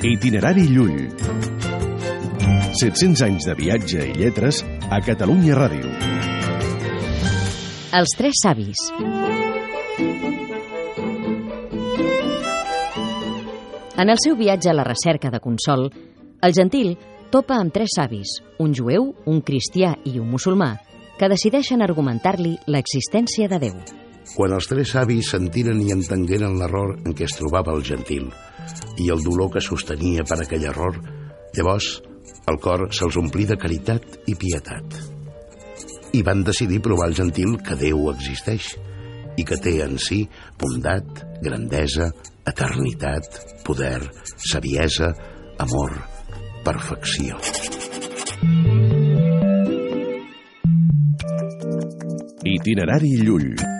Itinerari Llull. 700 anys de viatge i lletres a Catalunya Ràdio. Els tres savis. En el seu viatge a la recerca de consol, el gentil topa amb tres savis, un jueu, un cristià i un musulmà, que decideixen argumentar-li l'existència de Déu. Quan els tres savis sentiren i entengueren l'error en què es trobava el gentil i el dolor que sostenia per aquell error, llavors el cor se'ls omplí de caritat i pietat. I van decidir provar el gentil que Déu existeix i que té en si bondat, grandesa, eternitat, poder, saviesa, amor, perfecció. Itinerari Llull.